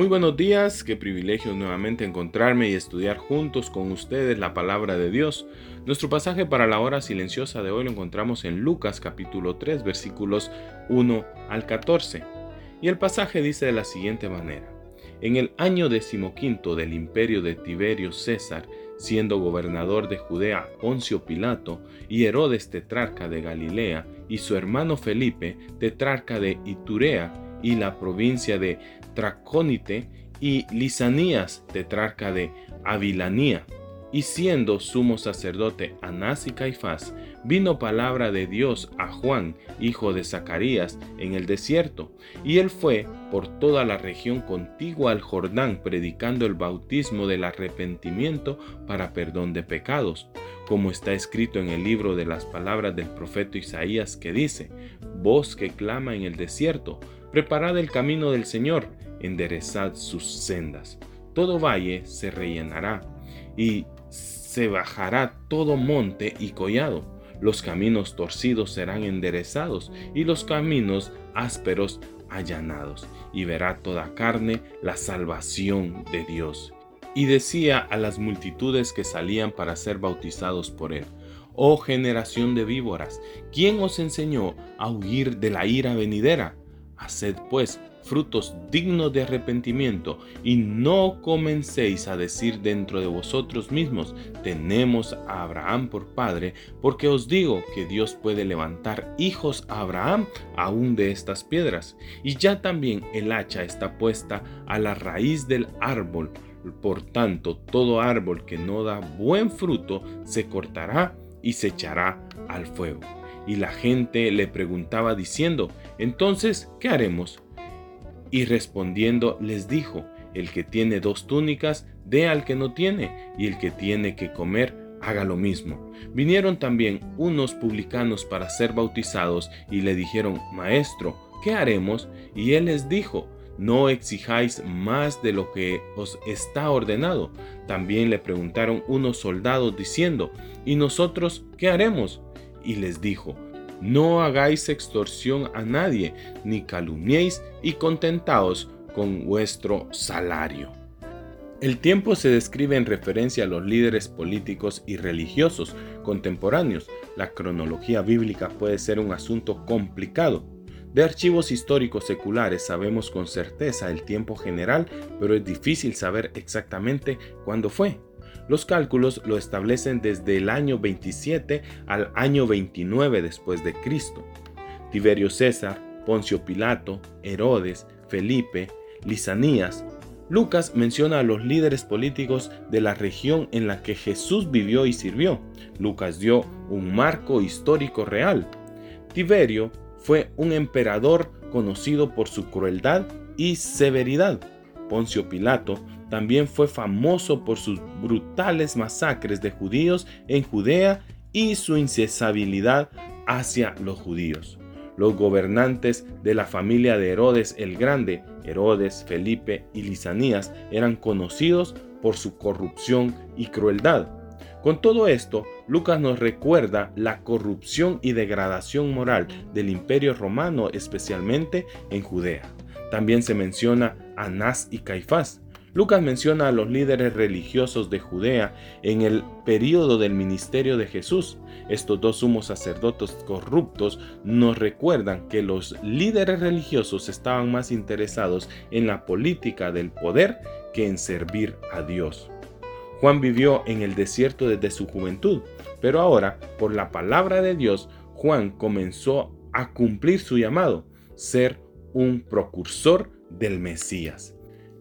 Muy buenos días, qué privilegio nuevamente encontrarme y estudiar juntos con ustedes la palabra de Dios. Nuestro pasaje para la hora silenciosa de hoy lo encontramos en Lucas capítulo 3 versículos 1 al 14. Y el pasaje dice de la siguiente manera. En el año decimoquinto del imperio de Tiberio César, siendo gobernador de Judea Poncio Pilato y Herodes tetrarca de Galilea y su hermano Felipe tetrarca de Iturea y la provincia de Tracónite y Lisanías, tetrarca de Avilanía. Y siendo sumo sacerdote Anás y Caifás, vino palabra de Dios a Juan, hijo de Zacarías, en el desierto, y él fue por toda la región contigua al Jordán, predicando el bautismo del arrepentimiento para perdón de pecados, como está escrito en el libro de las palabras del profeta Isaías que dice, Voz que clama en el desierto, preparad el camino del Señor, enderezad sus sendas. Todo valle se rellenará y se bajará todo monte y collado. Los caminos torcidos serán enderezados y los caminos ásperos allanados. Y verá toda carne la salvación de Dios. Y decía a las multitudes que salían para ser bautizados por él, Oh generación de víboras, ¿quién os enseñó a huir de la ira venidera? Haced pues frutos dignos de arrepentimiento, y no comencéis a decir dentro de vosotros mismos, tenemos a Abraham por padre, porque os digo que Dios puede levantar hijos a Abraham aún de estas piedras. Y ya también el hacha está puesta a la raíz del árbol. Por tanto, todo árbol que no da buen fruto se cortará y se echará al fuego. Y la gente le preguntaba diciendo, entonces, ¿qué haremos? Y respondiendo les dijo, el que tiene dos túnicas, dé al que no tiene, y el que tiene que comer, haga lo mismo. Vinieron también unos publicanos para ser bautizados y le dijeron, Maestro, ¿qué haremos? Y él les dijo, no exijáis más de lo que os está ordenado. También le preguntaron unos soldados diciendo, ¿y nosotros qué haremos? Y les dijo, no hagáis extorsión a nadie, ni calumniéis y contentaos con vuestro salario. El tiempo se describe en referencia a los líderes políticos y religiosos contemporáneos. La cronología bíblica puede ser un asunto complicado. De archivos históricos seculares sabemos con certeza el tiempo general, pero es difícil saber exactamente cuándo fue. Los cálculos lo establecen desde el año 27 al año 29 después de Cristo. Tiberio César, Poncio Pilato, Herodes, Felipe, Lisanías. Lucas menciona a los líderes políticos de la región en la que Jesús vivió y sirvió. Lucas dio un marco histórico real. Tiberio fue un emperador conocido por su crueldad y severidad. Poncio Pilato también fue famoso por sus brutales masacres de judíos en Judea y su incesabilidad hacia los judíos. Los gobernantes de la familia de Herodes el Grande, Herodes, Felipe y Lisanías, eran conocidos por su corrupción y crueldad. Con todo esto, Lucas nos recuerda la corrupción y degradación moral del imperio romano, especialmente en Judea. También se menciona Anás y Caifás, Lucas menciona a los líderes religiosos de Judea en el período del ministerio de Jesús. Estos dos sumos sacerdotes corruptos nos recuerdan que los líderes religiosos estaban más interesados en la política del poder que en servir a Dios. Juan vivió en el desierto desde su juventud, pero ahora, por la palabra de Dios, Juan comenzó a cumplir su llamado, ser un precursor del Mesías.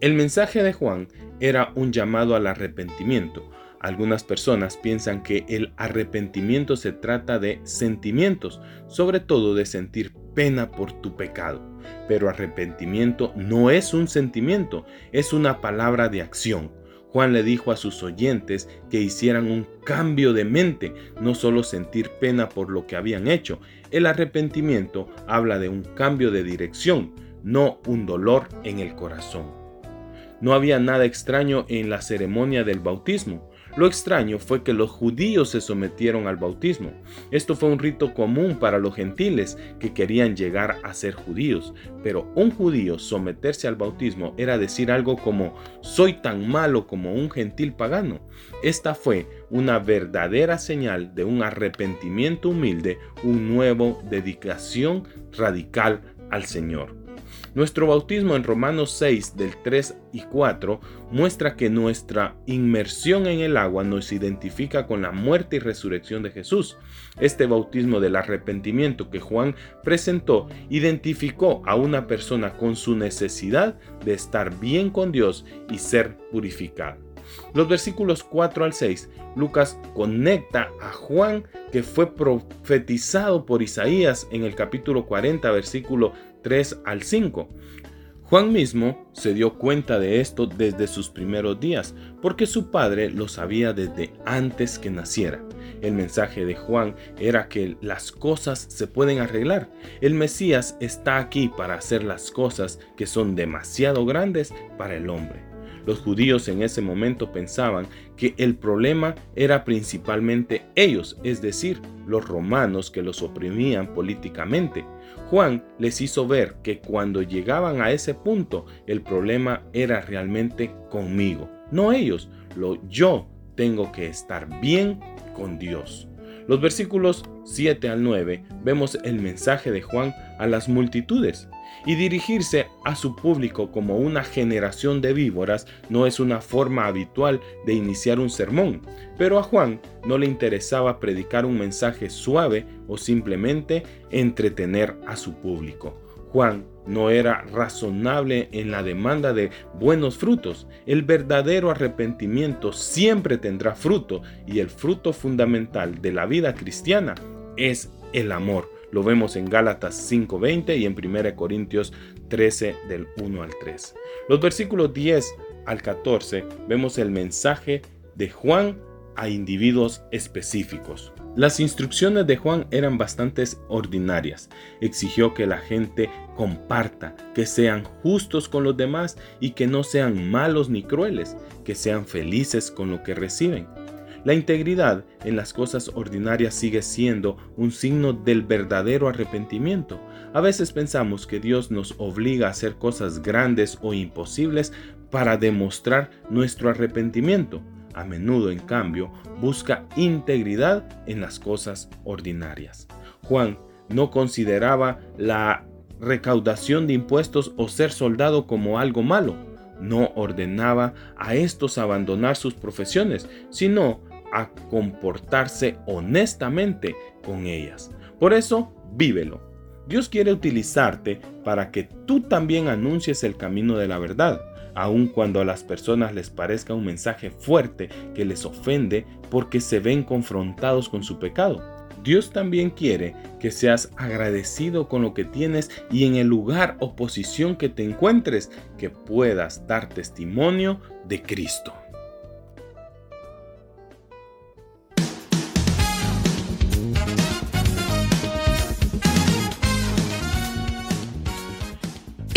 El mensaje de Juan era un llamado al arrepentimiento. Algunas personas piensan que el arrepentimiento se trata de sentimientos, sobre todo de sentir pena por tu pecado. Pero arrepentimiento no es un sentimiento, es una palabra de acción. Juan le dijo a sus oyentes que hicieran un cambio de mente, no solo sentir pena por lo que habían hecho. El arrepentimiento habla de un cambio de dirección, no un dolor en el corazón. No había nada extraño en la ceremonia del bautismo. Lo extraño fue que los judíos se sometieron al bautismo. Esto fue un rito común para los gentiles que querían llegar a ser judíos, pero un judío someterse al bautismo era decir algo como soy tan malo como un gentil pagano. Esta fue una verdadera señal de un arrepentimiento humilde, un nuevo dedicación radical al Señor. Nuestro bautismo en Romanos 6 del 3 y 4 muestra que nuestra inmersión en el agua nos identifica con la muerte y resurrección de Jesús. Este bautismo del arrepentimiento que Juan presentó identificó a una persona con su necesidad de estar bien con Dios y ser purificada. Los versículos 4 al 6, Lucas conecta a Juan que fue profetizado por Isaías en el capítulo 40, versículo 3 al 5. Juan mismo se dio cuenta de esto desde sus primeros días, porque su padre lo sabía desde antes que naciera. El mensaje de Juan era que las cosas se pueden arreglar. El Mesías está aquí para hacer las cosas que son demasiado grandes para el hombre. Los judíos en ese momento pensaban que el problema era principalmente ellos, es decir, los romanos que los oprimían políticamente. Juan les hizo ver que cuando llegaban a ese punto, el problema era realmente conmigo, no ellos. Lo yo tengo que estar bien con Dios. Los versículos 7 al 9 vemos el mensaje de Juan a las multitudes y dirigirse a su público como una generación de víboras no es una forma habitual de iniciar un sermón, pero a Juan no le interesaba predicar un mensaje suave o simplemente entretener a su público. Juan no era razonable en la demanda de buenos frutos. El verdadero arrepentimiento siempre tendrá fruto y el fruto fundamental de la vida cristiana es el amor. Lo vemos en Gálatas 5:20 y en 1 Corintios 13 del 1 al 3. Los versículos 10 al 14 vemos el mensaje de Juan a individuos específicos. Las instrucciones de Juan eran bastante ordinarias. Exigió que la gente comparta, que sean justos con los demás y que no sean malos ni crueles, que sean felices con lo que reciben. La integridad en las cosas ordinarias sigue siendo un signo del verdadero arrepentimiento. A veces pensamos que Dios nos obliga a hacer cosas grandes o imposibles para demostrar nuestro arrepentimiento. A menudo, en cambio, busca integridad en las cosas ordinarias. Juan no consideraba la recaudación de impuestos o ser soldado como algo malo. No ordenaba a estos abandonar sus profesiones, sino a comportarse honestamente con ellas. Por eso, vívelo. Dios quiere utilizarte para que tú también anuncies el camino de la verdad aun cuando a las personas les parezca un mensaje fuerte que les ofende porque se ven confrontados con su pecado. Dios también quiere que seas agradecido con lo que tienes y en el lugar o posición que te encuentres, que puedas dar testimonio de Cristo.